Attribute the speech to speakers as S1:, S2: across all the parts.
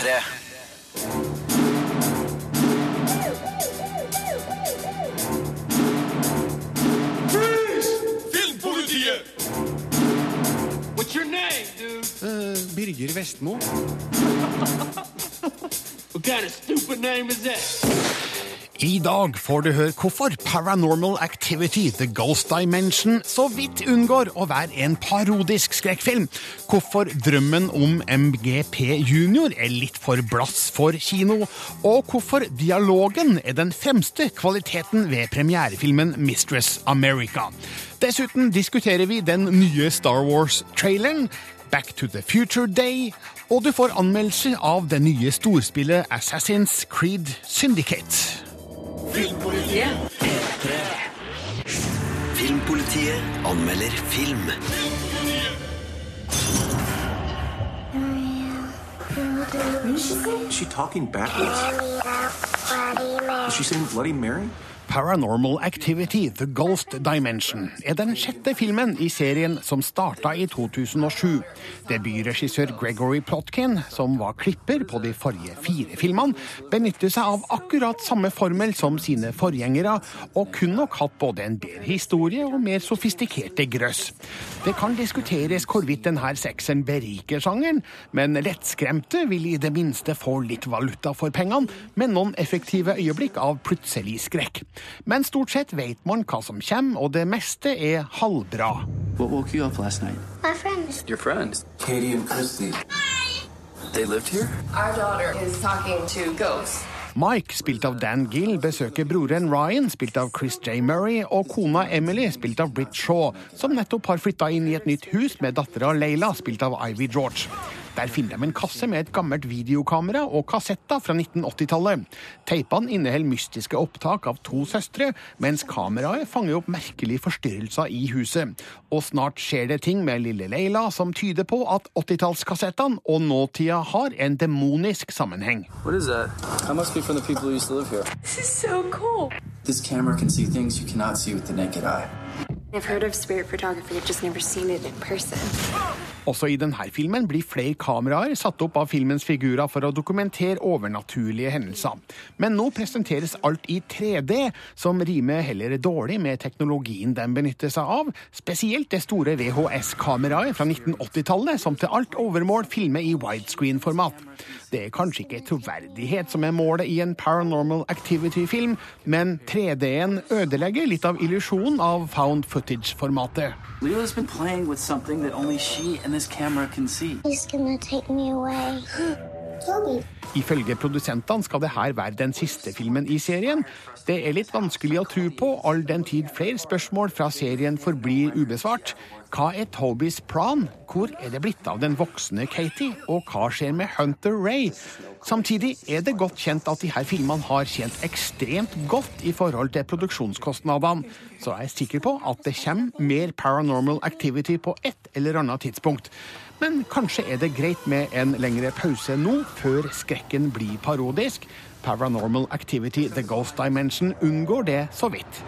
S1: P3.
S2: Filmpolitiet!
S3: What's your name, dude?
S4: Eh, Birger Vestmo.
S3: What kind of stupid name is that?
S4: I dag får du høre hvorfor Paranormal Activity The Ghost Dimension så vidt unngår å være en parodisk skrekkfilm. Hvorfor drømmen om MGP Junior er litt for blass for kino. Og hvorfor dialogen er den fremste kvaliteten ved premierefilmen Mistress America. Dessuten diskuterer vi den nye Star Wars-traileren. Back to the Future Day, og du får anmeldelse av det nye storspillet Assassin's Creed Syndicate.
S1: Filmpolitiet anmelder film.
S5: Is she talking backwards? Is she saying Bloody Mary?
S4: Paranormal Activity The Ghost Dimension er den sjette filmen i serien som starta i 2007. Debutregissør Gregory Plotkin, som var klipper på de forrige fire filmene, benytter seg av akkurat samme formel som sine forgjengere, og kunne nok hatt både en bedre historie og mer sofistikerte grøss. Det kan diskuteres hvorvidt denne sekseren beriker sjangeren, men lettskremte vil i det minste få litt valuta for pengene, med noen effektive øyeblikk av plutselig skrekk. Men stort sett vet man hva som kommer, og det meste er halvbra.
S5: What woke you up last night?
S6: My friends.
S5: Your friends. Katie and Christy.
S1: They lived here?
S7: Our daughter is talking to ghosts.
S4: Mike, spilt av Dan Gill, besøker broren Ryan, spilt av Chris J. Murray, og kona Emily, spilt av Britt Shaw, som nettopp har flytta inn i et nytt hus med dattera Leila, spilt av Ivy George. Der finner de en kasse med et gammelt videokamera og kassetter fra 1980-tallet. Teipene inneholder mystiske opptak av to søstre, mens kameraet fanger opp merkelige forstyrrelser i huset. Og snart skjer det ting med lille Leila som tyder på at 80-tallskassettene og nåtida har en demonisk sammenheng.
S5: What is that? That must be from the people who used to live here.
S7: This is so cool.
S5: This camera can see things you cannot see with the naked eye.
S7: I've heard of spirit photography, I've just never seen it in person.
S4: Også i denne filmen blir flere kameraer satt opp av filmens figurer for å dokumentere overnaturlige hendelser. Men nå presenteres alt i 3D, som rimer heller dårlig med teknologien de benytter seg av, spesielt det store VHS-kameraet fra 1980-tallet, som til alt overmål filmer i widescreen-format. Det er kanskje ikke troverdighet som er målet i en Paranormal Activity-film, men 3D-en ødelegger litt av illusjonen av found footage-formatet.
S5: Leela's been playing with something that only she and this camera can see.
S6: He's gonna take me away. Toby.
S4: Ifølge produsentene skal det her være den siste filmen i serien. Det er litt vanskelig å tro på, all den tid flere spørsmål fra serien forblir ubesvart. Hva er Tobys plan? Hvor er det blitt av den voksne Katie? Og hva skjer med Hunter Ray? Samtidig er det godt kjent at de her filmene har tjent ekstremt godt i forhold til produksjonskostnadene, så jeg er sikker på at det kommer mer Paranormal Activity på et eller annet tidspunkt. Men kanskje er det greit med en lengre pause nå, før skrekken blir parodisk. Paranormal Activity The Ghost Dimension unngår det så vidt.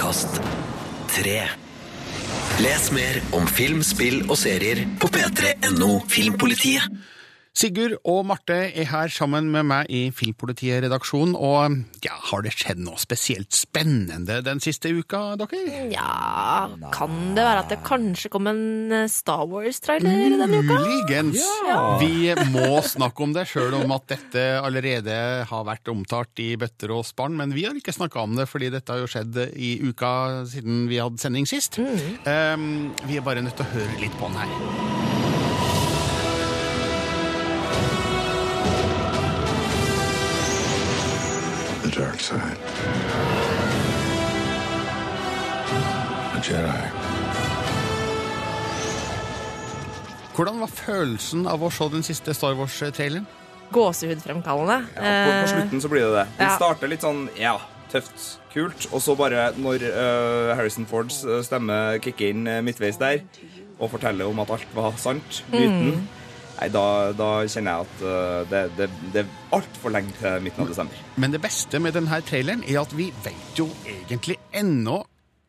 S1: Terningkast tre. Les mer om film, spill og serier på p3.no Filmpolitiet.
S4: Sigurd og Marte er her sammen med meg i Filmpolitiet-redaksjonen. Og ja, har det skjedd noe spesielt spennende den siste uka, dere?
S8: Ja, kan det være at det kanskje kom en eh, Star Wars-trailer denne uka?
S4: Muligens. Vi må snakke om det, sjøl om at dette allerede har vært omtalt i bøtter og spann. Men vi har ikke snakka om det, fordi dette har jo skjedd i uka siden vi hadde sending sist. Um, vi er bare nødt til å høre litt på den her.
S9: The dark side. A Jedi.
S4: Hvordan var følelsen av å se den siste Star Wars-traileren?
S8: Gåsehudfremkallende.
S10: Ja, på, på
S8: Eh,
S10: slutten så blir det det. Den
S8: ja.
S10: starter litt sånn ja, tøft, kult, og så bare når uh, Harrison Fords eh, stemme kicker inn midtveis der og forteller om at alt var sant, myten Nei, da, da kjenner jeg at eh, det, det, det er altfor lenge til midten av desember.
S4: Men det beste med denne traileren er at vi vet jo egentlig ennå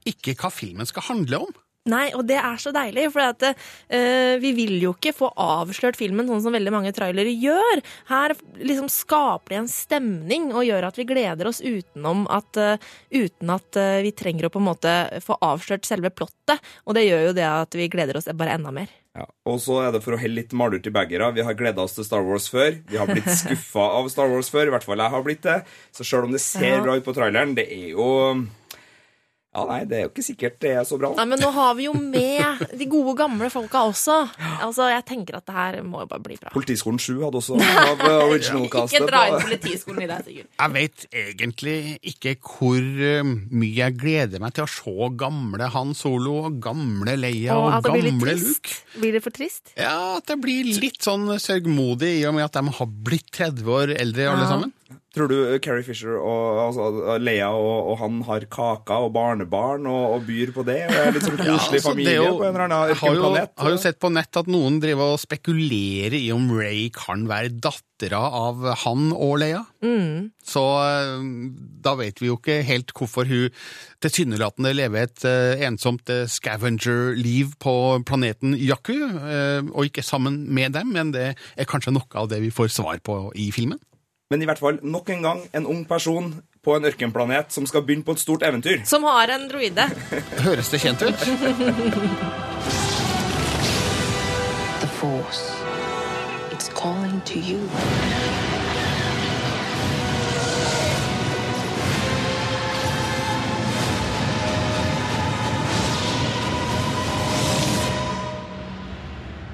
S4: ikke hva filmen skal handle om.
S8: Nei, og det er så deilig, for at, uh, vi vil jo ikke få avslørt filmen sånn som veldig mange trailere gjør. Her liksom skaper det en stemning og gjør at vi gleder oss utenom at, uh, uten at uh, vi trenger å på en måte få avslørt selve plottet. Og det gjør jo det at vi gleder oss bare enda mer.
S10: Ja. Og så er det for å helle litt malurt i begeret. Vi har gleda oss til Star Wars før. Vi har blitt skuffa av Star Wars før. I hvert fall jeg har blitt det. Så sjøl om det ser bra ut på traileren, det er jo Ja, nei, det er jo ikke sikkert det er så bra.
S8: Nei, men nå har vi jo med de gode, gamle folka også. Altså, Jeg tenker at det her må jo bare bli bra.
S10: Politiskolen 7 hadde også av originalkastet. original-castet.
S8: Ikke dra inn politiskolen i deg, Sigurd.
S4: Jeg vet egentlig ikke hvor eh, mye jeg gleder meg til å se gamle Han Solo og gamle Leia
S8: Og
S4: og, gamle. Luke.
S8: Blir det for trist?
S4: Ja, at det blir litt sånn sørgmodig i og med at de har blitt 30 år eldre alle
S8: Ja.
S4: sammen.
S10: Tror du Carrie Fisher og altså, Leia og, og han har kaka og barnebarn og, og byr på det? Og er litt sånn koselig
S4: altså,
S10: familie
S4: jo-
S10: på en eller annen
S4: jeg har jo, har jo sett på nett at noen driver og spekulerer i om Ray kan være dattera av han og Leia. Så eh, da vet vi jo ikke helt hvorfor hun tilsynelatende lever et uh, ensomt uh, scavenger-liv på planeten Jakku, uh, og ikke sammen med dem, men det er kanskje noe av det vi får svar på i filmen.
S10: Men i hvert fall nok en gang en ung person på en ørkenplanet som skal begynne på et stort eventyr.
S8: Som har en droide.
S4: Høres det kjent ut?
S11: The Force. It's calling to you.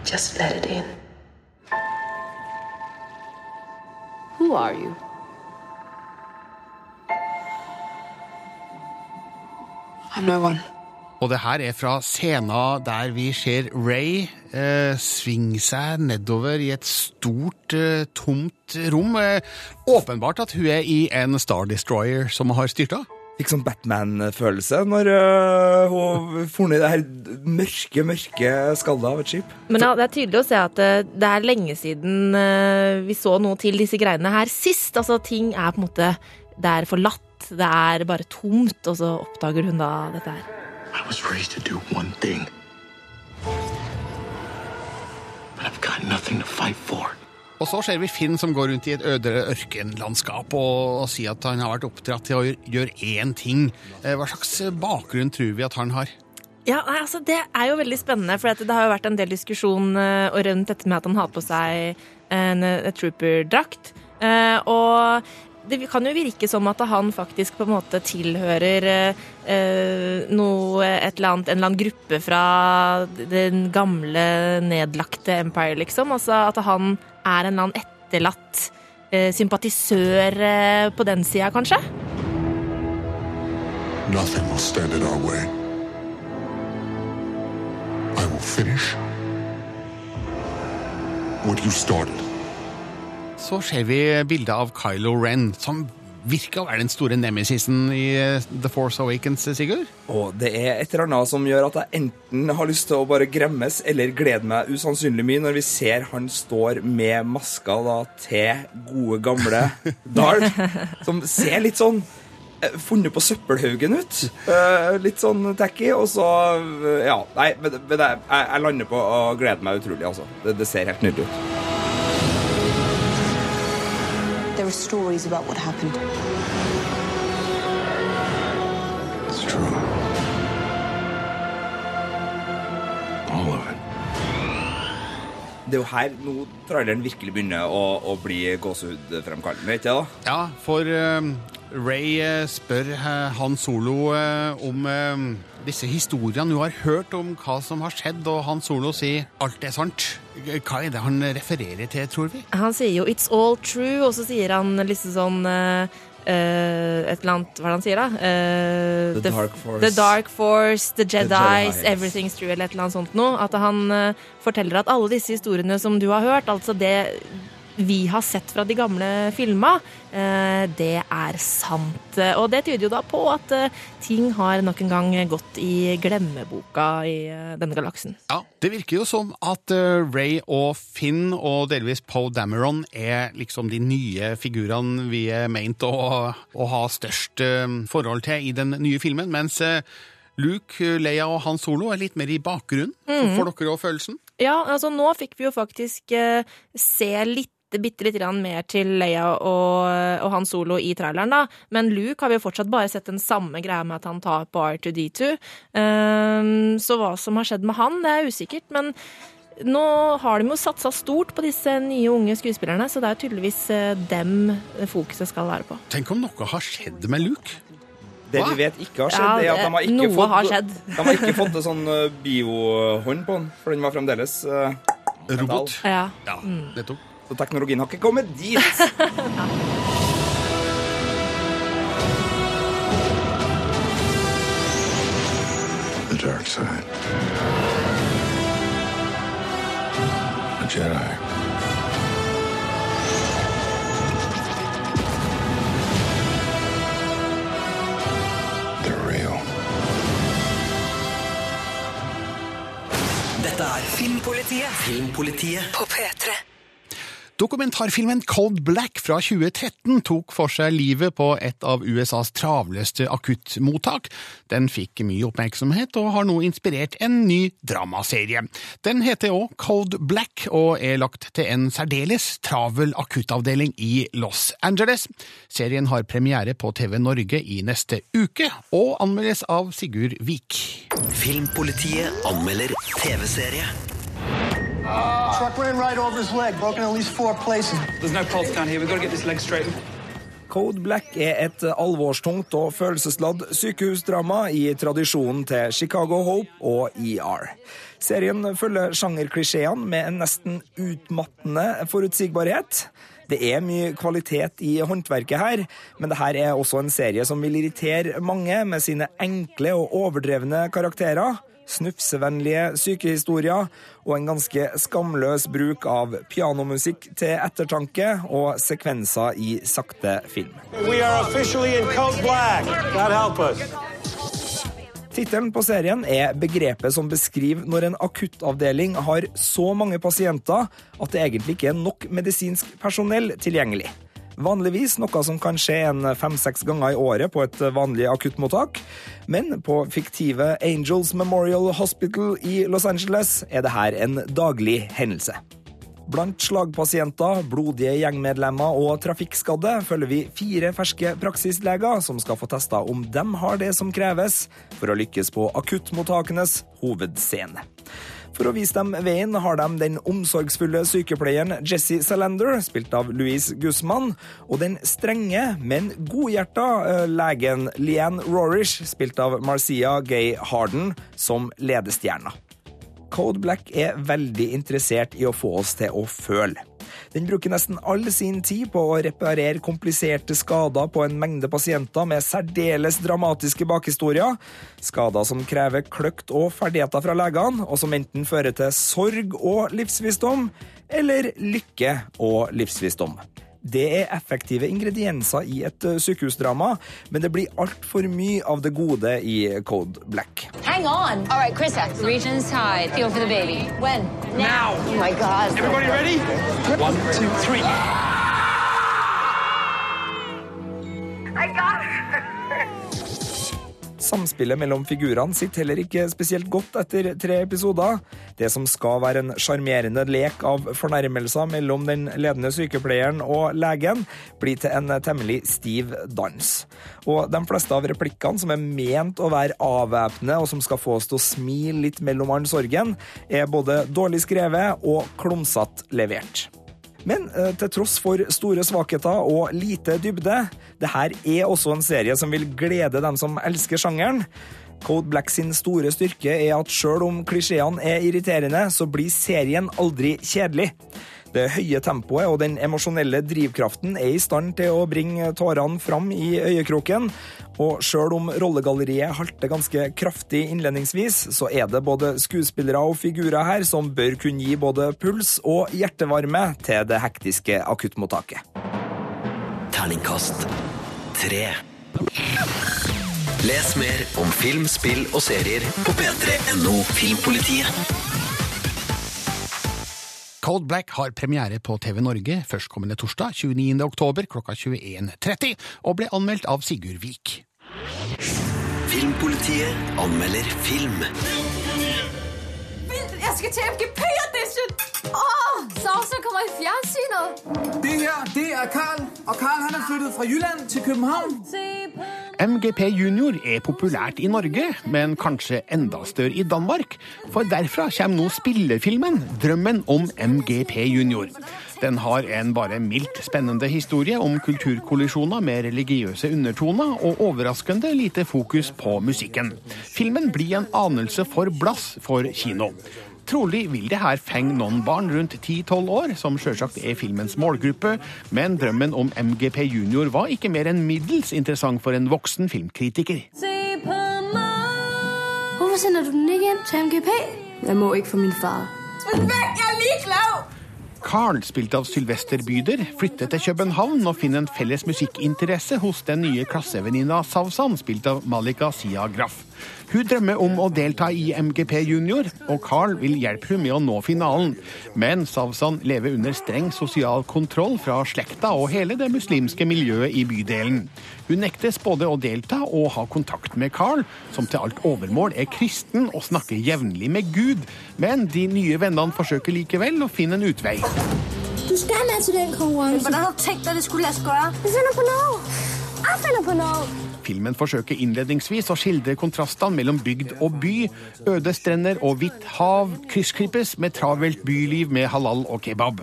S11: Just let it in. Who are you?
S7: I'm no one.
S4: Og det her er fra scenen der vi ser Ray eh, svinge seg nedover i et stort, eh, tomt rom. Eh, åpenbart at hun er i en Star Destroyer som har styrta.
S10: Fikk sånn Batman-følelse når uh, hun for ned det her mørke, mørke skallet av et skip.
S8: Men ja, det er tydelig å se at det, det er lenge siden eh, vi så noe til disse greiene her sist. Altså, ting er på en måte Det er forlatt. Det er bare tomt, og så oppdager hun da dette her.
S9: I was raised to do one thing. But I've got nothing to fight for.
S4: Og så ser vi Finn som går rundt i et ødere ørkenlandskap og, og sier at han har vært oppdratt til å gjøre- én ting. Eh, Hva slags bakgrunn tror vi at han har?
S8: Ja, altså Det er jo veldig spennende, for det har jo vært en del diskusjon eh, rundt dette med at han har på seg en, en trooper-drakt. Eh, og det kan jo virke som at han faktisk på en måte tilhører eh, eh, noe, et eller annet, en eller annen gruppe fra den gamle, nedlagte Empire, liksom. Altså at han er en eller annen etterlatt eh, sympatisør eh, på den sida, kanskje?
S9: Nothing will stand in our way. I will finish what you started.
S4: Så ser vi bildet av Kylo Ren, som virker å være den store nemesisen i eh, The Force Awakens, Sigurd.
S10: Og det er et eller annet som gjør at jeg enten har lyst til å bare gremmes eller glede meg usannsynlig mye når vi ser han står med maska da, til gode, gamle Darth, som ser litt sånn eh, funnet på søppelhaugen ut. Eh, litt sånn tacky. Og så eh, Ja, nei, men, jeg lander på å glede meg utrolig, altså. Det, det ser helt nydelig ut.
S11: There are stories about what happened.
S9: It's true. All of it.
S10: Det er jo her nå traileren virkelig begynner å, å bli gåsehudfremkallende, ikke det? da?
S4: Ja, for eh, Ray eh, spør eh, Han Solo om eh, disse historiene hun har hørt om hva som har skjedd, og Han Solo sier alt er sant. Hva er det han refererer til, tror vi?
S8: Han sier jo 'it's all true', og så sier han liksom sånn eh, eh, Et eller annet Hva er det han sier, da? Uh,
S10: The Dark Force.
S8: The Dark Force, The Jedis,
S10: the
S8: Everything's True, eller et eller annet sånt noe. At han uh, forteller at alle disse historiene som du har hørt, altså det vi har sett fra de gamle filma, eh, det er sant. Og det tyder jo da på at eh, ting har nok en gang gått i glemmeboka i eh, denne galaksen.
S4: Ja, Det virker jo som at Ray og Finn og delvis Poe Dameron er liksom de nye figurene vi er meint å, å ha størst forhold til i den nye filmen, mens Luke, Leia og Han Solo er litt mer i bakgrunnen.
S8: Mhm.
S4: Får dere òg følelsen?
S8: Ja, altså nå fikk vi jo faktisk eh, se litt bitte litt mer til Leia og, og Han Solo i traileren, da. Men Luke har vi jo fortsatt bare sett den samme greia med at han tar på R2D2. Um, så hva som har skjedd med han, det er usikkert. Men nå har de jo satsa stort på disse nye unge skuespillerne, så det er tydeligvis eh, dem fokuset skal være på.
S4: Tenk om noe har skjedd med Luke?
S10: Det
S4: Hva?
S10: vi vet ikke har skjedd,
S8: Ja,
S10: er at de har ikke
S8: noe
S10: fått,
S8: har skjedd.
S10: De har ikke fått en sånn eh, biohånd på den, for den var fremdeles uh.
S4: Robot?
S8: Ja.
S4: Ja, nettopp.
S10: Så teknologien har ikke kommet dit.
S9: The dark side. A Jedi. They're real.
S1: Dette er Filmpolitiet. Filmpolitiet
S12: På P3.
S4: Dokumentarfilmen Cold Black fra 2013 tok for seg livet på et av USAs travleste akuttmottak. Den fikk mye oppmerksomhet og har nå inspirert en ny dramaserie. Den heter òg Cold Black og er lagt til en særdeles travel akuttavdeling i Los Angeles. Serien har premiere på TV Norge i neste uke, og anmeldes av Sigurd Vik.
S1: Filmpolitiet anmelder TV-serie.
S13: Truck ran right over his leg, broken at least four places.
S14: There's no pulse down here. We've got to get this leg straightened.
S10: Code Black er et alvorstungt og følelsesladd sykehusdrama i tradisjonen til Chicago Hope og ER. Serien følger sjangerklisjeene med en nesten utmattende forutsigbarhet. Det er mye kvalitet i håndverket her, men det her er også en serie som vil irritere mange med sine enkle og overdrevne karakterer, snufsevennlige sykehistorier og en ganske skamløs bruk av pianomusikk til ettertanke og sekvenser i sakte film. Tittelen på serien er begrepet som beskriver når en akuttavdeling har så mange pasienter at det egentlig ikke er nok medisinsk personell tilgjengelig. Vanligvis noe som kan skje en fem-seks ganger i året på et vanlig akuttmottak, men på fiktive Angels Memorial Hospital i Los Angeles er dette en daglig hendelse. Blant slagpasienter, blodige gjengmedlemmer og trafikkskadde følger vi fire ferske praksisleger som skal få testa om de har det som kreves for å lykkes på akuttmottakenes hovedscene. For å vise dem veien har de den omsorgsfulle sykepleieren Jesse Salander, spilt av Louise Guzman, og den strenge, men godhjerta eh, legen Leanne Rorish, spilt av Marcia Gay Harden, som ledestjerna. Code Black er veldig interessert i å få oss til å føle. Den bruker nesten all sin tid på å reparere kompliserte skader på en mengde pasienter med særdeles dramatiske bakhistorier. Skader som krever kløkt og ferdigheter fra legene, og som enten fører til sorg og livsvisdom, eller lykke og livsvisdom. Det er effektive ingredienser i et eh, sykehusdrama, men det blir altfor mye av det gode i Code Black.
S15: Hang on. All right, Chris X. Reach inside. Feel for the baby. When? Now. Oh my God.
S14: Everybody ready? One, two, three.
S15: I got her.
S10: Samspillet mellom figurene sitter heller ikke spesielt godt etter tre episoder. Det som skal være en sjarmerende lek av fornærmelser mellom den ledende sykepleieren og legen, blir til en temmelig stiv dans. Og de fleste av replikkene som er ment å være avvæpnende, og som skal få oss til å smile litt mellom all sorgen, er både dårlig skrevet og klumsete levert. Men eh, til tross for store svakheter og lite dybde, det her er også en serie som vil glede dem som elsker sjangeren. Code Black sin store styrke er at sjøl om klisjeene er irriterende, så blir serien aldri kjedelig. Det høye tempoet og den emosjonelle drivkraften er i stand til å bringe tårene fram i øyekroken. Og sjøl om rollegalleriet halter ganske kraftig innledningsvis, så er det både skuespillere og figurer her som bør kunne gi både puls og hjertevarme til det hektiske akuttmottaket.
S1: Terningkast tre. Les mer om film, spill og serier på p3.no Filmpolitiet.
S4: Cold Black har premiere på TV Norge førstkommende torsdag 29. oktober klokka 21.30, og ble anmeldt av Sigurd Vik.
S1: Filmpolitiet anmelder film.
S12: Jeg skal til MGP-audition! Åh, Savsen kommer i fjernsynet!
S16: Det her, det er Karl, og Karl han er flyttet fra Jylland til København.
S4: MGP Junior er populært i Norge, men kanskje enda større i Danmark. For derfra kommer nå spillefilmen 'Drømmen om MGP Junior'. Den har en bare mildt spennende historie om kulturkollisjoner med religiøse undertoner, og overraskende lite fokus på musikken. Filmen blir en anelse for blass for kino. Trolig vil det her fenge noen barn rundt 10-12 år, som sjølsagt er filmens målgruppe, men drømmen om MGP Junior var ikke mer enn middels interessant for en voksen filmkritiker.
S12: Hvorfor sender du den igjen til MGP? Jeg må ikke for min far. Vekk, jeg er ligeglad!
S4: Carl, spilt av Sylvester Byder, flytter til København og finner en felles musikkinteresse hos den nye klassevenninna Savsan, spilt av Malika Sia Graff. Hun drømmer om å delta i MGP Junior, og Carl vil hjelpe hun med å nå finalen. Men Savsan lever under streng sosial kontroll fra slekta og hele det muslimske miljøet i bydelen. Hun nektes både å delta og ha kontakt med Carl, som til alt overmål er kristen og snakker jevnlig med Gud. Men de nye vennene forsøker likevel å finne en utvei.
S6: Du skal med til den konkurransen.
S12: Hvordan har du tenkt at det skulle la seg gjøre?
S6: Jeg finner på noe. Jeg finner på noe.
S4: Filmen forsøker innledningsvis å skildre kontrastene mellom bygd og by. Øde strender og hvitt hav kryssklippes med travelt byliv med halal og kebab.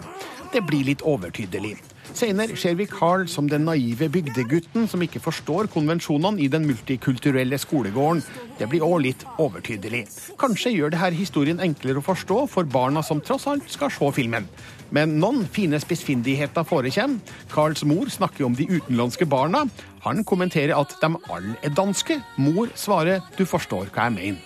S4: Det blir litt overtydelig. Senere ser vi Carl som den naive bygdegutten som ikke forstår konvensjonene i den multikulturelle skolegården. Det blir òg litt overtydelig. Kanskje gjør dette historien enklere å forstå for barna som tross alt skal se filmen. Men noen fine spissfindigheter forekommer. Carls mor snakker om de utenlandske barna. Han kommenterer at de alle er danske. Mor svarer 'du forstår hva jeg mener'.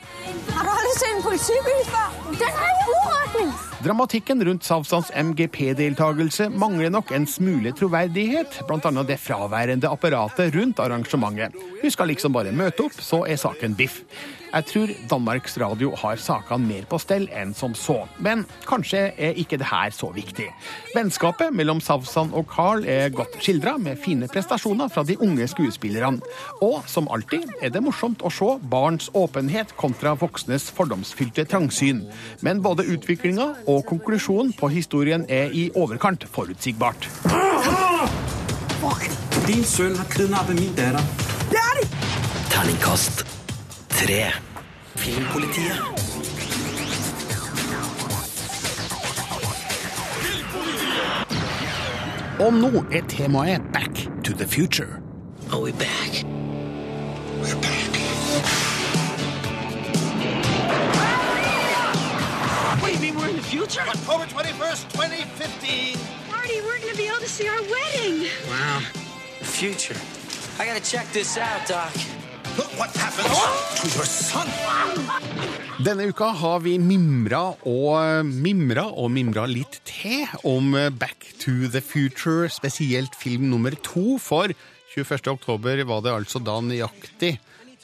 S6: Har du aldri sett en politibil før? Den har jo uretning.
S4: Dramatikken rundt Savsans MGP-deltakelse mangler nok en smule troverdighet, bl.a. det fraværende apparatet rundt arrangementet. Hun skal liksom bare møte opp, så er saken biff. Jeg tror Danmarks Radio har sakene mer på stell enn som så, men kanskje er ikke det her så viktig. Vennskapet mellom Savsan og Carl er godt skildra, med fine prestasjoner fra de unge skuespillerne. Og som alltid er det morsomt å se barns åpenhet kontra voksnes fordomsfylte trangsyn. Men både utviklinga og konklusjonen på historien er i overkant forutsigbart.
S16: Din sønn har kidnappet min datter.
S1: Terningkast tre. Filmpolitiet.
S4: Og nå er temaet Back to the Future.
S1: Are we back?
S14: What do you mean we're in the future?
S2: October 21st, 2015.
S17: Marty, we're going to be able to see our wedding.
S14: Wow. The future. I gotta check this out, Doc.
S4: Denne uka har vi mimra og mimra og mimra litt til om Back to the Future, spesielt film nummer to. For 21. oktober var det altså da nøyaktig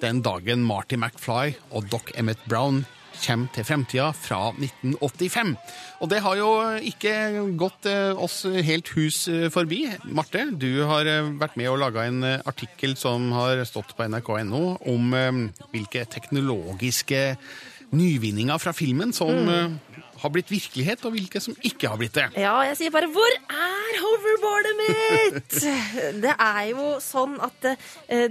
S4: den dagen Marty McFly og Doc Emmett Brown kommer til fremtida fra 1985. Og det har jo ikke gått eh, oss helt hus eh, forbi. Marte, du har eh, vært med og laga en artikkel som har stått på nrk.no om hvilke teknologiske nyvinninger fra filmen som eh, har blitt virkelighet, og hvilke som ikke har blitt det.
S8: Ja, jeg sier bare 'hvor er hoverboardet mitt?' det er jo sånn at det,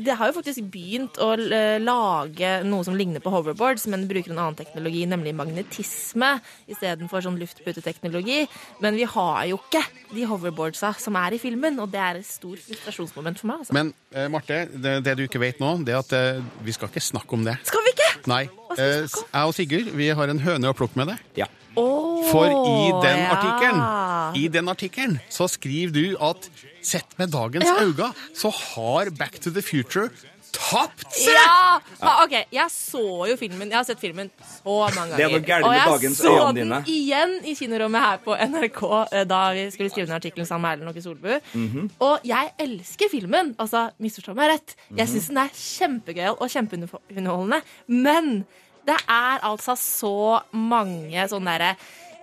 S8: det har jo faktisk begynt å eh, lage noe som ligner på hoverboards, men bruker en annen teknologi, nemlig magnetisme istedenfor sånn luftputeteknologi. Men vi har jo ikke de hoverboardsa som er i filmen, og det er et stort frustrasjonsmoment for meg. Altså.
S4: Men eh, Marte, det, det du ikke vet nå, det er at eh, vi skal ikke snakke om det.
S8: Skal vi ikke?
S4: Nei. Eh, jeg og Sigurd vi har en høne å plukke med det.
S10: Ja.
S8: Åh,
S4: For i den
S8: ja.
S4: artikkelen I den artikkelen så skriver du at sett med dagens
S8: Ja.
S4: øyne så har Back to the Future tapt
S8: Ja! Ah, ok, Jeg så jo filmen. Jeg har sett filmen så mange ganger.
S10: Det er noe gærent
S8: og jeg så den
S10: dine.
S8: igjen i kinorommet her på NRK eh, da vi skulle skrive den artikkelen sammen med Erlend Åke Solbu.
S10: Mhm.
S8: Og jeg elsker filmen. Altså, misforstå meg rett. Jeg
S10: Mhm.
S8: syns den er kjempegøyal og kjempeunderholdende. Men det er altså så mange sånne derre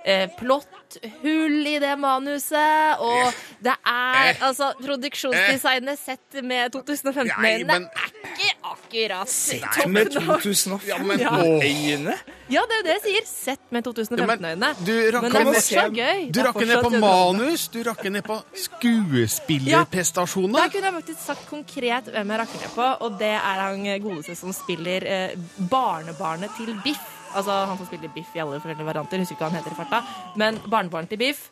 S8: eh, plotthull i det manuset, og det er altså Produksjonsdesignet sett med 2015-øyne er ikke akkurat
S10: Sett med 2015-øyne?
S8: Ja, det er jo det jeg sier. Sett med 2015-øyne.
S4: Du
S8: Men det er
S4: ned,
S8: fortsatt gøy.
S4: du
S8: er
S4: rakker ned på manus, du rakker ned på skuespillerprestasjoner.
S8: Der kunne jeg faktisk sagt konkret hvem jeg rakker ned på, og det er han godeste som spiller eh, barnebarnet til Biff. Altså han som spiller Biff i alle forskjellige varianter. Husker ikke hva han heter i farta. Men barnebarnet til Biff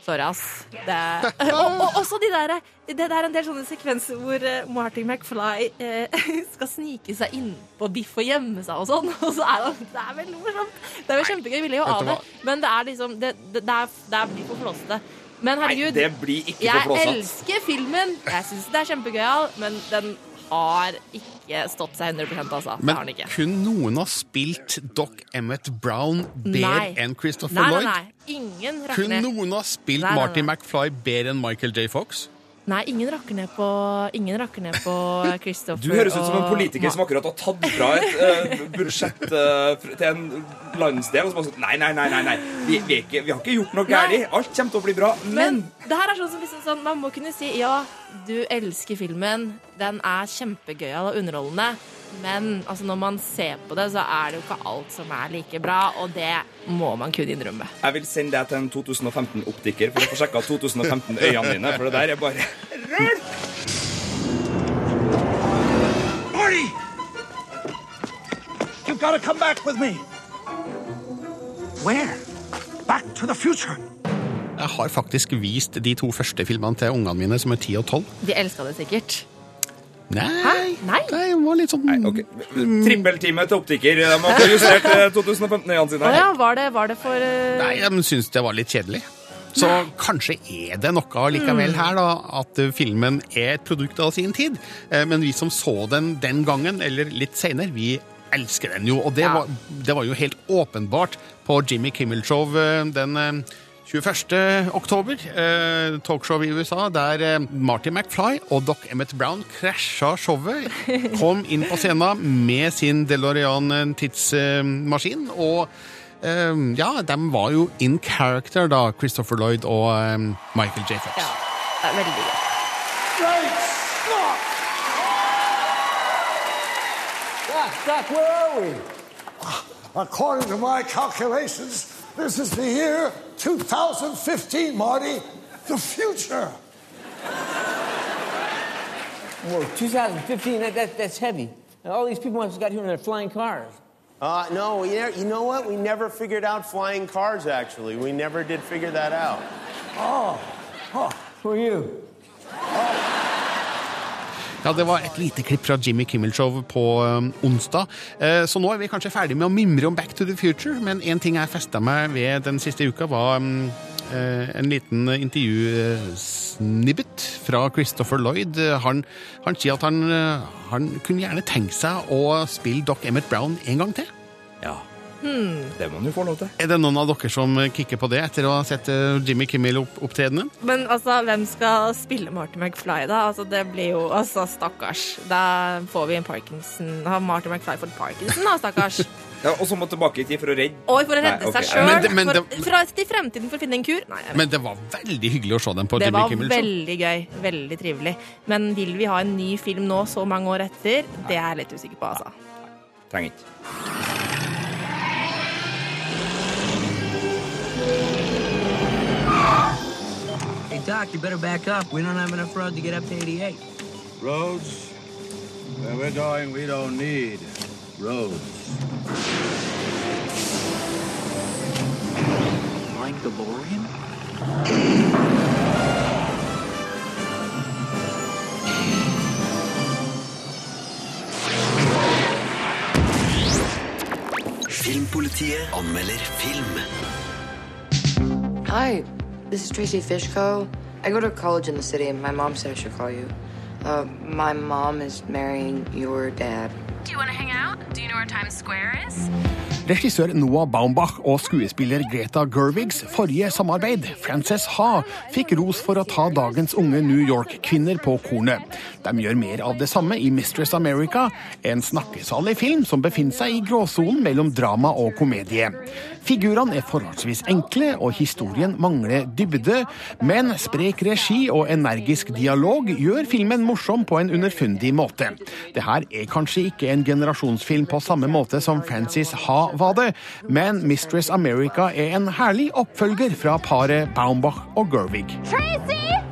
S8: Sorry, ass. Det og, og også de der, det er en del sånne sekvenser hvor Martin Marty McFly eh, skal snike seg inn på Biff og gjemme seg og sånn. Og så er det, det er vel morsomt. Det er vel kjempegøy. Vi ville jo av det. Men det er liksom Det, det, det, er, det er for flåsete. Men herregud,
S10: det blir ikke
S8: jeg elsker filmen. Jeg syns det er kjempegøyal, men den har ikke stått seg 100 altså.
S4: Men kunne noen har spilt Doc Emmett Brown bedre enn Christopher
S8: nei,
S4: Lloyd?
S8: Nei, nei, ingen rakker
S4: Kunne noen har spilt
S8: nei.
S4: McFly bedre enn Michael J. Fox?
S8: Nei, ingen rakker ned på Ingen rakker ned på Christopher
S10: Du høres ut som en politiker
S8: og...
S10: som akkurat har tatt fra et uh, budsjett uh, til en landsdel. Og som har sagt Nei, nei, nei, nei, nei. Vi, vi, er ikke, vi har ikke gjort noe galt. Alt kommer til å bli bra.
S8: Men
S10: Men
S8: det her er sånn som liksom sånn, Man må kunne si ja, du elsker filmen. Den er kjempegøyal og underholdende. Men altså, når man ser på det, så er det jo ikke alt som er like bra. Og det må man kunne innrømme.
S10: jeg vil sende deg til en 2015-optiker for å få sjekka 2015-øynene dine, for det der er bare
S2: Marty! You've got to come back with me. Where? Back to the future.
S4: Jeg har faktisk vist de to første filmene til ungene mine, som er 10 og 12.
S8: De elska det sikkert.
S4: Nei,
S8: Nei?
S4: det var litt sånn
S10: Trippeltime til optiker. De har justert eh, 2015-øynene
S8: Å
S10: sine.
S8: ja, var det, var det for uh...
S4: Nei, de syns det var litt kjedelig. Så kanskje er det noe likevel her, da, at eh, filmen er et produkt av sin tid. Eh, Men vi som så den den gangen, eller litt seinere, vi elsker den jo. Og det,
S8: Ja.
S4: var, det var jo helt åpenbart på Jimmy Kimmel Show eh, den eh, 21. oktober, eh, talkshow i USA, der eh, Marty McFly og Doc Emmett Brown krasja showet. Kom inn på scenen med sin DeLorean eh, tidsmaskin. og eh, ja, de var jo in character, da, Christopher Lloyd og eh, Michael J. Fox.
S8: Ja, Det er veldig gøy.
S13: Great Scott! Doc, Doc, where are we? According to my calculations, this is the year 2015, Marty. The future.
S18: Whoa, 2015, that, that, that's heavy. All these people must have got here in their flying cars.
S19: Uh, no, we never, you know what? We never figured out flying cars, actually. We never did figure that out.
S13: Oh, oh.
S18: Who are you?
S4: Ja, Det var et lite klipp fra Jimmy Kimmel Show på um, onsdag. Eh, så nå er vi kanskje ferdig med å mimre om Back to the Future, men en ting jeg festa meg ved den siste uka, var um, eh, en liten intervjusnibbet fra Christopher Lloyd. Han, han sier at han, eh, han kunne gjerne tenkt seg å spille Doc Emmett Brown en gang til.
S10: Ja,
S8: Hmm.
S10: det må han jo få lov til.
S4: Er det noen av dere som kikker på det etter å ha sett eh, Jimmy Kimmel-opptredenen?
S8: Men altså, hvem skal spille Marty McFly, da? Altså, det blir jo Altså, stakkars. Da får vi en Parkinson Har Marty McFly fått Parkinson, da, stakkars?
S10: Ja, og så må tilbake i tid for å redde
S8: Og for å redde
S10: Nei, okay.
S8: seg sjøl. Fra til fremtiden for å finne en kur? Nei,
S4: Men det var veldig hyggelig å se dem på
S8: Det
S4: Jimmy Kimmel. Det var
S8: veldig gøy. Veldig trivelig. Men vil vi ha en ny film nå, så mange år etter? Det er jeg litt usikker på, altså.
S10: Trenger ikke.
S14: Hey, Doc, you better back up. We don't have enough road to get up to 88.
S2: Roads? Where we're going, we don't need roads.
S14: Flying DeLorean?
S1: Filmpolitiet anmelder film.
S20: Hi, this is Tracy Fishko. I go to college in the city, and my mom said I should call you.
S11: Uh, my mom is marrying your dad.
S20: Do you want to hang out? Do you know where Times Square is?
S4: Regissør Noah Baumbach og skuespiller Greta Gerwigs forrige samarbeid, Frances Ha, fikk ros for å ta dagens unge New York-kvinner på kornet. De gjør mer av det samme i Mistress America, en snakkesalig film som befinner seg i gråsonen mellom drama og komedie. Figurene er forholdsvis enkle, og historien mangler dybde, men sprek regi og energisk dialog gjør filmen morsom på en underfundig måte. Det her er kanskje ikke en generasjonsfilm på samme måte som Frances Ha var det, men Mistress America er en herlig oppfølger fra paret Baumbach og Gervig.
S6: Tracy!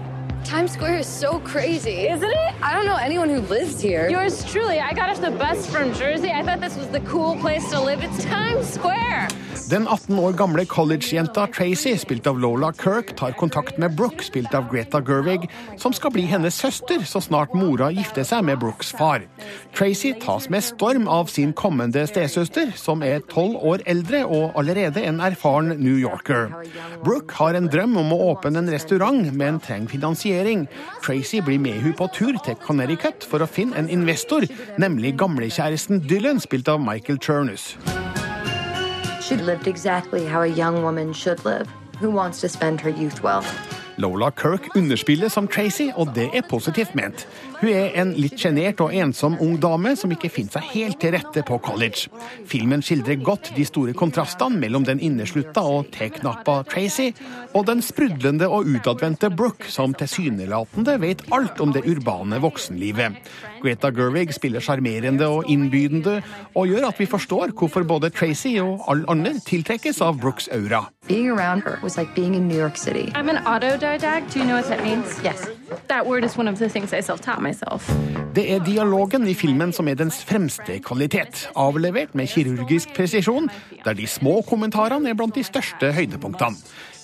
S7: Times Square is so crazy.
S20: Isn't it?
S7: I don't know anyone who lives here.
S20: Yours truly. I got off the bus from Jersey. I thought this was the cool place to live. It's Times Square.
S4: Den 18 år gamle collegejenta Tracy, spilt av Lola Kirk, tar kontakt med Brooke, spilt av Greta Gerwig, som skal bli hennes søster så snart mora gifter seg med Brookes far. Tracy tas med storm av sin kommende stesøster, som er tolv år eldre og allerede en erfaren New Yorker. Brooke har en drøm om å åpne en restaurant, men trenger finansiering. Tracy blir med hun på tur til Connecticut for å finne en investor, nemlig gamlekjæresten Dylan, spilt av Michael Turnus.
S11: She lived exactly how a young woman should live, who wants to spend her youth well.
S4: Lola Kirk underspiller som Tracy, og det er positivt ment. Hun er en litt sjenert og ensom ung dame som ikke finner seg helt til rette på college. Filmen skildrer godt de store kontrastene mellom den inneslutta og teknappa Tracy, og den sprudlende og utadvendte Brooke, som tilsynelatende vet alt om det urbane voksenlivet. Greta Gerwig spiller sjarmerende og innbydende, og gjør at vi forstår hvorfor både Tracy og alle andre tiltrekkes av Brooks aura.
S11: Being around her was like being in New York City.
S20: I'm an autodidact. Do you know what that means?
S11: Yes.
S20: That word is one of the things I self-taught
S4: Det er dialogen i filmen som er dens fremste kvalitet, avlevert med kirurgisk presisjon, der de små kommentarene er blant de største høydepunktene.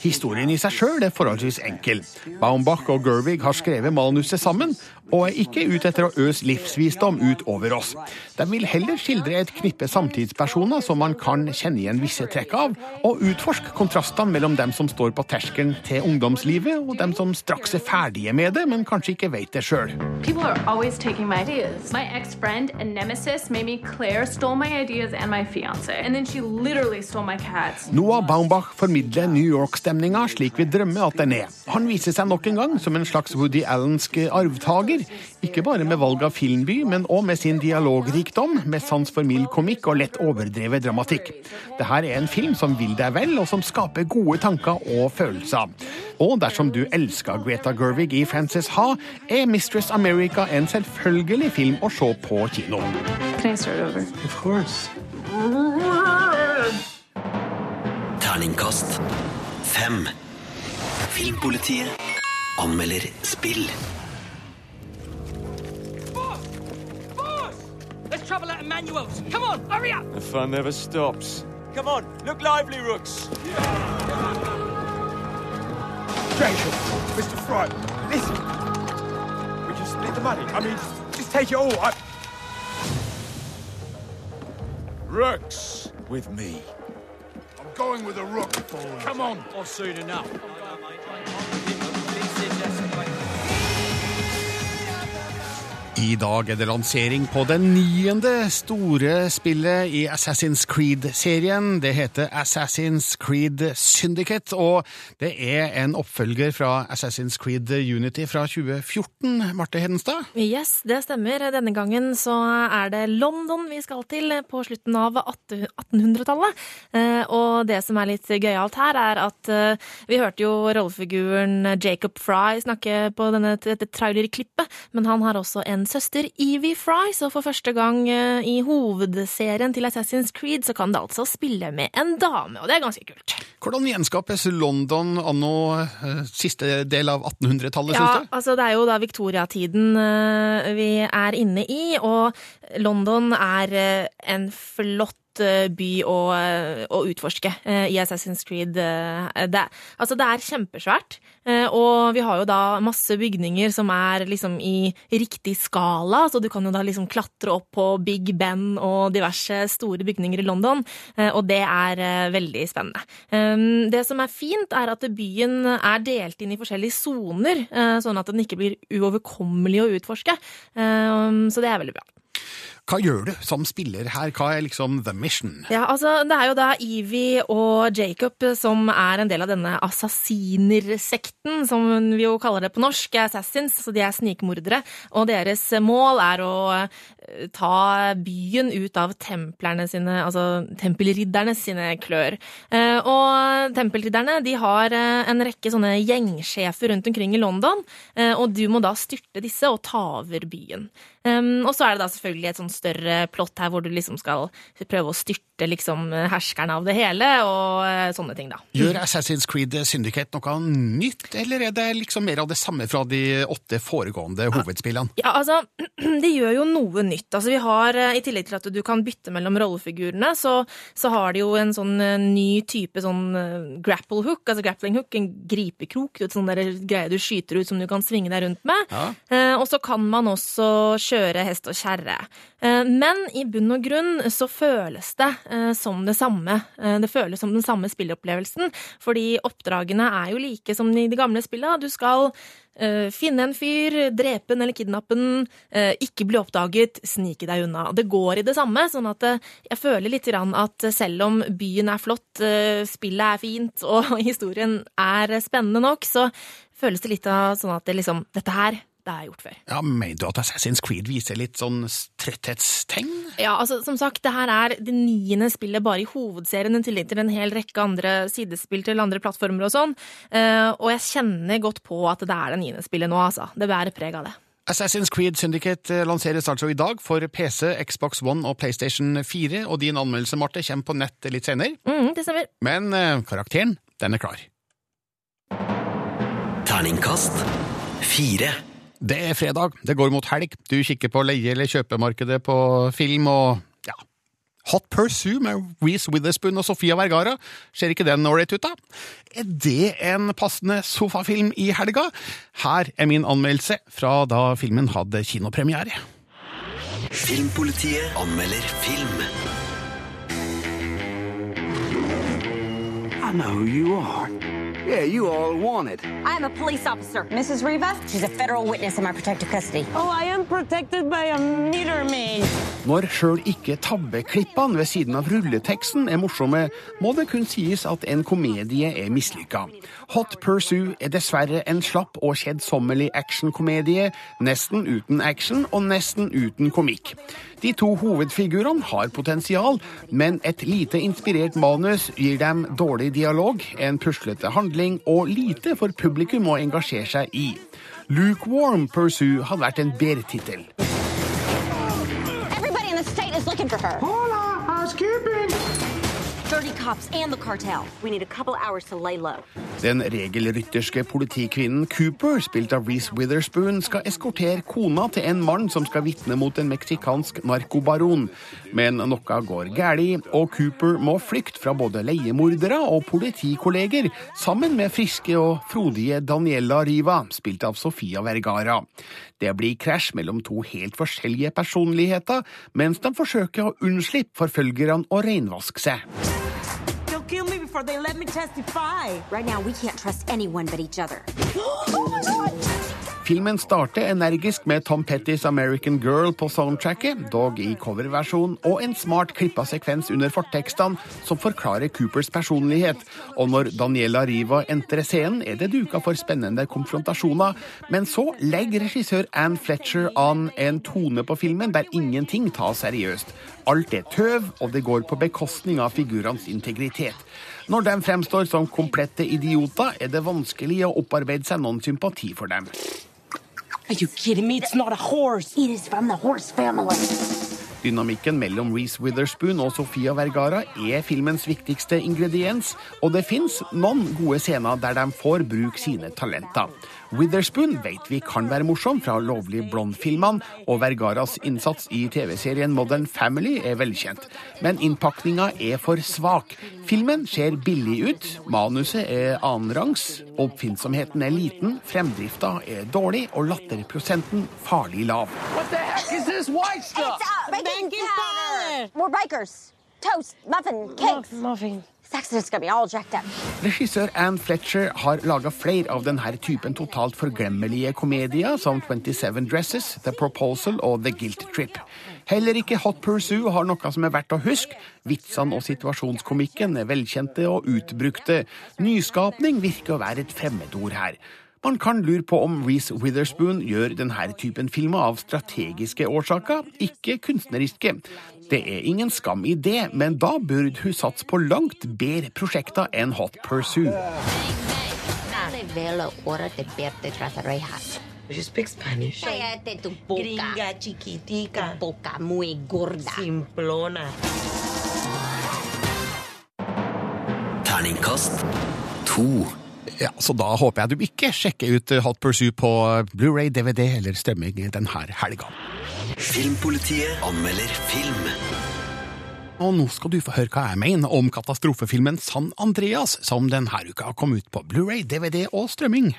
S4: Historien i seg sjøl er forholdsvis enkel. Baumbach og Gervig har skrevet manuset sammen, og er ikke ute etter å øse livsvisdom ut over oss. De vil heller skildre et knippe samtidspersoner som man kan kjenne igjen visse trekk av, og utforske kontrastene mellom dem som står på terskelen til ungdomslivet, og dem som straks er ferdige med det, men kanskje ikke vet det sjøl.
S20: People are always taking my ideas. My ex-friend and nemesis, Mamie Claire, stole my ideas and my fiance. And then she literally stole my cats.
S4: Noah Baumbach formidler New York-stemninga slik vi drømmer at den er. Han viser seg nok en gang som en slags Woody Allensk arvtaker. Ikke bare med valg av filmby, men òg med sin dialogrikdom, med sans for mild komikk og lett overdrevet dramatikk. Dette er en film som vil deg vel, og som skaper gode tanker og følelser. Og dersom du elsker Greta Gervig i Frances Ha, er Mistress America en selvfølgelig film å se på kino.
S20: Can I start over?
S2: Of course.
S1: Terningkast fem. Filmpolitiet anmelder spill.
S3: Let's at Emmanuel's. Come on, hurry up!
S2: The fun never stops.
S3: Come on, look lively, Rooks.
S2: Jacob, Mr. Fry, listen. We just split the money. I mean, just take it all. I... Rooks with me. I'm going with a rook. Come on.
S3: Or soon enough.
S4: I dag er det lansering på det niende store spillet i Assassin's Creed-serien. Det heter Assassin's Creed Syndicate, og det er en oppfølger fra Assassin's Creed Unity fra 2014. Marte Hedenstad?
S8: Yes, det stemmer. Denne gangen så er det London vi skal til på slutten av 1800-tallet. Eh, Og det som er litt gøyalt her, er at eh, vi hørte jo rollefiguren Jacob Fry snakke på denne, dette trailerklippet, men han har også en søster, Evie Fry, så for første gang eh, i hovedserien til Assassin's Creed så kan det altså spille med en dame, og det er ganske kult.
S4: Hvordan gjenskapes London anno eh, siste del av 1800-tallet,
S8: Ja,
S4: syns du?
S8: altså det er jo da Victoria-tiden eh, vi er inne i, og London er en flott by å, eh, å utforske eh, i Assassin's Creed. eh, Det, altså, det er kjempesvært, eh, og vi har jo da masse bygninger som er liksom i riktig skala, så du kan jo da liksom klatre opp på Big Ben og diverse store bygninger i London, eh, og det er eh, veldig spennende. Um, Det som er fint, er at byen er delt inn i forskjellige soner, eh, sånn at den ikke blir uoverkommelig å utforske. Så det er veldig bra.
S4: Hva gjør du som spiller her? Hva er liksom the mission?
S8: Ja, altså, Det er jo da Evie og Jacob som er en del av denne assassinersekten, som vi jo kaller det på norsk, assassins, så de er snikmordere. Og deres mål er å eh, ta byen ut av templerne sine, altså tempelridderne sine klør. Eh, Og tempelridderne de har eh, en rekke sånne gjengsjefer rundt omkring i London, og du må da styrte disse og ta over byen. Um, og så er det da selvfølgelig et sånn større plott her hvor du liksom skal prøve å styrte liksom herskerne av det hele, og eh, sånne ting, da.
S4: Gjør Assassin's Creed Syndicate noe nytt, eller er det liksom mer av det samme fra de åtte foregående hovedspillene?
S8: Ja, altså, det gjør jo noe nytt. Altså, vi har, eh, I tillegg til at du kan bytte mellom rollefigurene, så, så har de jo en sånn eh, ny type sånn eh, grapple hook, altså grappling hook, en gripekrok, en sånn greie du skyter ut som du kan svinge deg rundt med.
S4: Ja.
S8: Eh, og så kan man også kjøre hest og kjerre. Eh, men i bunn og grunn så føles det eh, som det samme. Eh, det føles som den samme spillopplevelsen, fordi oppdragene er jo like som i de gamle spillene. Du skal eh, finne en fyr, drepe den eller kidnappe den, eh, ikke bli oppdaget, snike deg unna. Det går i det samme, sånn at eh, jeg føler litt at selv om byen er flott, eh, spillet er fint og historien er spennende nok, så føles det litt av sånn at det liksom Dette her, det har jeg gjort før.
S4: Ja, Mener du at Assassin's Creed viser litt sånn tretthetstegn?
S8: Ja, altså som sagt, det her er det niende spillet bare i hovedserien, i tillegg til en hel rekke andre sidespill til andre plattformer og sånn. Eh, og jeg kjenner godt på at det er det niende spillet nå, altså. Det bærer preg av det.
S4: Assassin's Creed Syndicate eh, lanseres altså i dag for PC, Xbox One og PlayStation 4, og din anmeldelse, Marte, kommer på nett litt senere.
S8: Mm, det stemmer.
S4: Men eh, karakteren, den er klar.
S1: Terningkast fire.
S4: Det er fredag, det går mot helg. Du kikker på leie- eller kjøpemarkedet på film og ja, Hot Pursue med Reece Witherspoon og Sofia Vergara. Ser ikke den ålreit ut, da? Er det en passende sofafilm i helga? Her er min anmeldelse fra da filmen hadde kinopremiere.
S1: Filmpolitiet anmelder film.
S14: I know who you are. Yeah, you all wanted.
S15: I'm a police officer. Mrs. Riva? She's a federal witness in my protective custody.
S17: Oh, I am protected by a meter maid.
S4: Når sjøl ikke tabbeklippene ved siden av rulleteksten er morsomme, må det kun sies at en komedie er mislykka. Hot Pursue er dessverre en slapp og kjedsommelig actionkomedie, nesten uten action og nesten uten komikk. De to hovedfigurene har potensial, men et lite inspirert manus gir dem dårlig dialog, en puslete handling og lite for publikum å engasjere seg i. Lukewarm Pursue hadde vært en bedre tittel.
S15: Everybody in the state is looking for her.
S13: Hola, housekeeping.
S4: Den regelrytterske politikvinnen Cooper, spilt av Reece Witherspoon, skal eskortere kona til en mann som skal vitne mot en meksikansk narkobaron. Men noe går galt, og Cooper må flykte fra både leiemordere og politikolleger, sammen med friske og frodige Daniela Riva, spilt av Sofia Vergara. Det blir krasj mellom to helt forskjellige personligheter, mens de forsøker å unnslippe forfølgerne og reinvaske seg.
S17: They let me testify.
S15: Right now, we can't trust anyone but each other.
S4: Filmen starter energisk med Tom Pettys American Girl på soundtracket, dog i coverversjon, og en smart klippa sekvens under fortekstene som forklarer Coopers personlighet. Og når Daniela Riva entrer scenen, er det duka for spennende konfrontasjoner. Men så legger regissør Ann Fletcher an en tone på filmen der ingenting tas seriøst. Alt er tøv, og det går på bekostning av figurenes integritet. Når de fremstår som komplette idioter, er det vanskelig å opparbeide seg noen sympati for dem.
S17: Are you kidding me? It's not a horse. It is from the horse family.
S4: Dynamikken mellom Reece Witherspoon og Sofia Vergara er filmens viktigste ingrediens, og det fins noen gode scener der de får bruke sine talenter. Witherspoon vet vi kan være morsom fra Lovlig blond-filmene, og Vergaras innsats i TV-serien Modern Family er velkjent. Men innpakninga er for svak. Filmen ser billig ut, manuset er annenrangs, oppfinnsomheten er liten, fremdrifta er dårlig, og latterprosenten farlig lav.
S6: What the heck is this white stuff?
S15: It's uh, baking, powder. We're. Toast, muffin, cakes. muffin.
S4: Regissør Anne Fletcher har laga flere av denne typen totalt forglemmelige komedier, som 27 Dresses, The Proposal og The Guilt Trip. Heller ikke Hot Pursue har noe som er verdt å huske. Vitsene og situasjonskomikken er velkjente og utbrukte. Nyskapning virker å være et fremmedord her. Man kan lure på om Reece Witherspoon gjør denne typen filmer av strategiske årsaker, ikke kunstneriske. Det er ingen skam i det, men da burde hun satse på langt bedre prosjekter enn Hot Pursue.
S21: You speak Spanish?
S22: Cállate tu boca.
S21: Gringa chiquitica.
S22: Tu boca muy gorda.
S21: Simplona.
S1: Terningkast to.
S4: Ja, Så da håper jeg du ikke sjekker ut Hot Pursue på Blu-ray, DVD eller strømming denne helga.
S1: Filmpolitiet anmelder film.
S4: Og nå skal du få høre hva jeg mener om katastrofefilmen San Andreas, som denne uka kom ut på Blu-ray, DVD og strømming.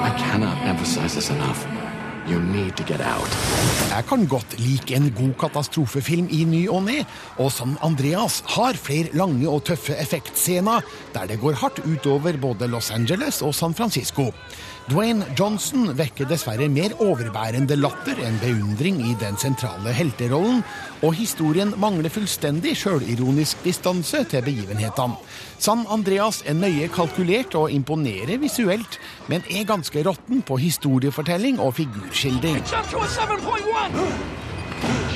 S9: I cannot emphasize this enough.
S4: Jeg kan godt like en god katastrofefilm i ny og ne, og San Andreas har flere lange og tøffe effektscener der det går hardt utover både Los Angeles og San Francisco. Dwayne Johnson vekker dessverre mer overbærende latter enn beundring i den sentrale helterollen, og historien mangler fullstendig sjølironisk distanse til begivenhetene. San Andreas er nøye kalkulert og imponerer visuelt, men er ganske råtten på historiefortelling og figurskildring.
S2: Jump to a 7.1!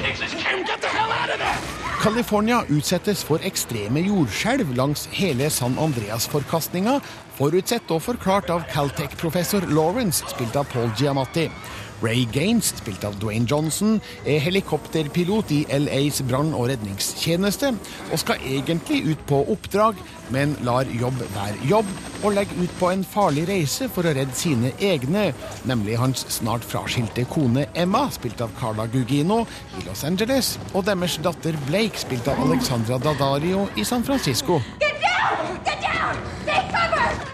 S2: Jesus, Kim, get the hell out of there!
S4: California utsettes for ekstreme jordskjelv langs hele San Andreas-forkastninga, forutsett og forklart av Caltech-professor Lawrence, spilt av Paul Giamatti. Ray Gaines, spilt av Dwayne Johnson, er helikopterpilot i LAs brann- og redningstjeneste, og skal egentlig ut på oppdrag, men lar jobb være jobb, og legger ut på en farlig reise for å redde sine egne, nemlig hans snart fraskilte kone Emma, spilt av Carla Gugino, i Los Angeles, og deres datter Blake, spilt av Alexandra Daddario i San Francisco.
S6: Get down! Get down!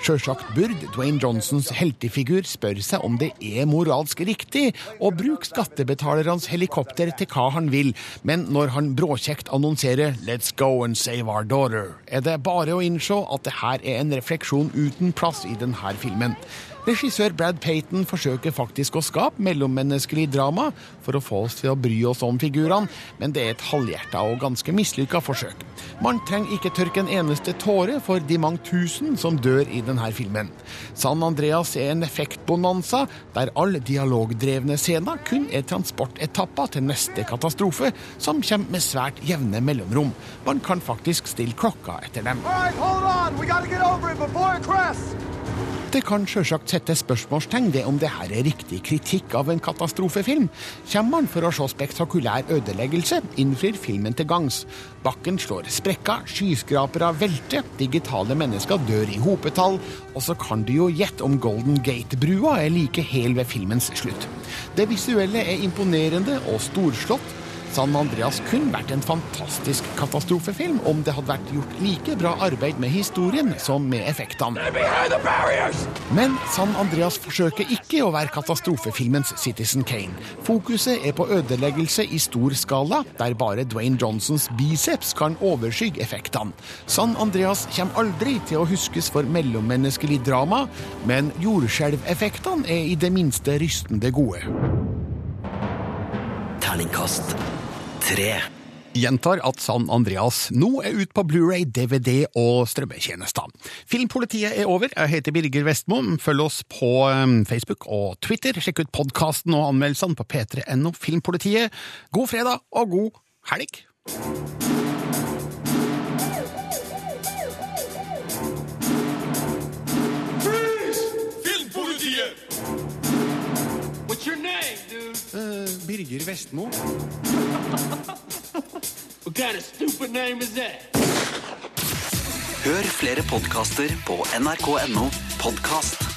S4: Sjølsagt burde Dwayne Johnsons heltefigur spørre seg om det er moralsk riktig å bruke skattebetalernes helikopter til hva han vil, men når han bråkjekt annonserer 'Let's go and save our daughter', er det bare å innse at det her er en refleksjon uten plass i denne filmen. Regissør Brad Payton forsøker faktisk å skape mellommenneskelig drama for å få oss til å bry oss om figurene, men det er et halvhjerta og ganske mislykka forsøk. Man trenger ikke tørke en eneste tåre for de mange tusen som dør i denne filmen. San Andreas er en effektbonanza der alle dialogdrevne scener kun er transportetapper til neste katastrofe, som kommer med svært jevne mellomrom. Man kan faktisk stille klokka etter dem.
S2: All right, hold on. We gotta get over it before it crests.
S4: Det kan sjølsagt sette spørsmålstegn ved om det her er riktig kritikk av en katastrofefilm. Kommer man for å se spektakulær ødeleggelse, innfrir filmen til gangs. Bakken slår sprekker, skyskrapere velter, digitale mennesker dør i hopetall, og så kan du jo gjette om Golden Gate-brua er like hel ved filmens slutt. Det visuelle er imponerende og storslått. San Andreas kunne vært en fantastisk katastrofefilm om det hadde vært gjort like bra arbeid med historien som med effektene. Men San Andreas forsøker ikke å være katastrofefilmens Citizen Kane. Fokuset er på ødeleggelse i stor skala, der bare Dwayne Johnsons biceps kan overskygge effektene. San Andreas kommer aldri til å huskes for mellommenneskelig drama, men jordskjelveffektene er i det minste rystende gode.
S1: Terningkast tre.
S4: Gjentar at San Andreas nå er ute på Blu-ray, DVD og strømmetjenester. Filmpolitiet er over. Jeg heter Birger Vestmo. Følg oss på um, Facebook og Twitter. Sjekk ut podkasten og anmeldelsene på p3.no Filmpolitiet. God fredag og god helg! Uh, Birger Vestmo.
S3: Kind of
S1: Hør flere podkaster på nrk.no podkast.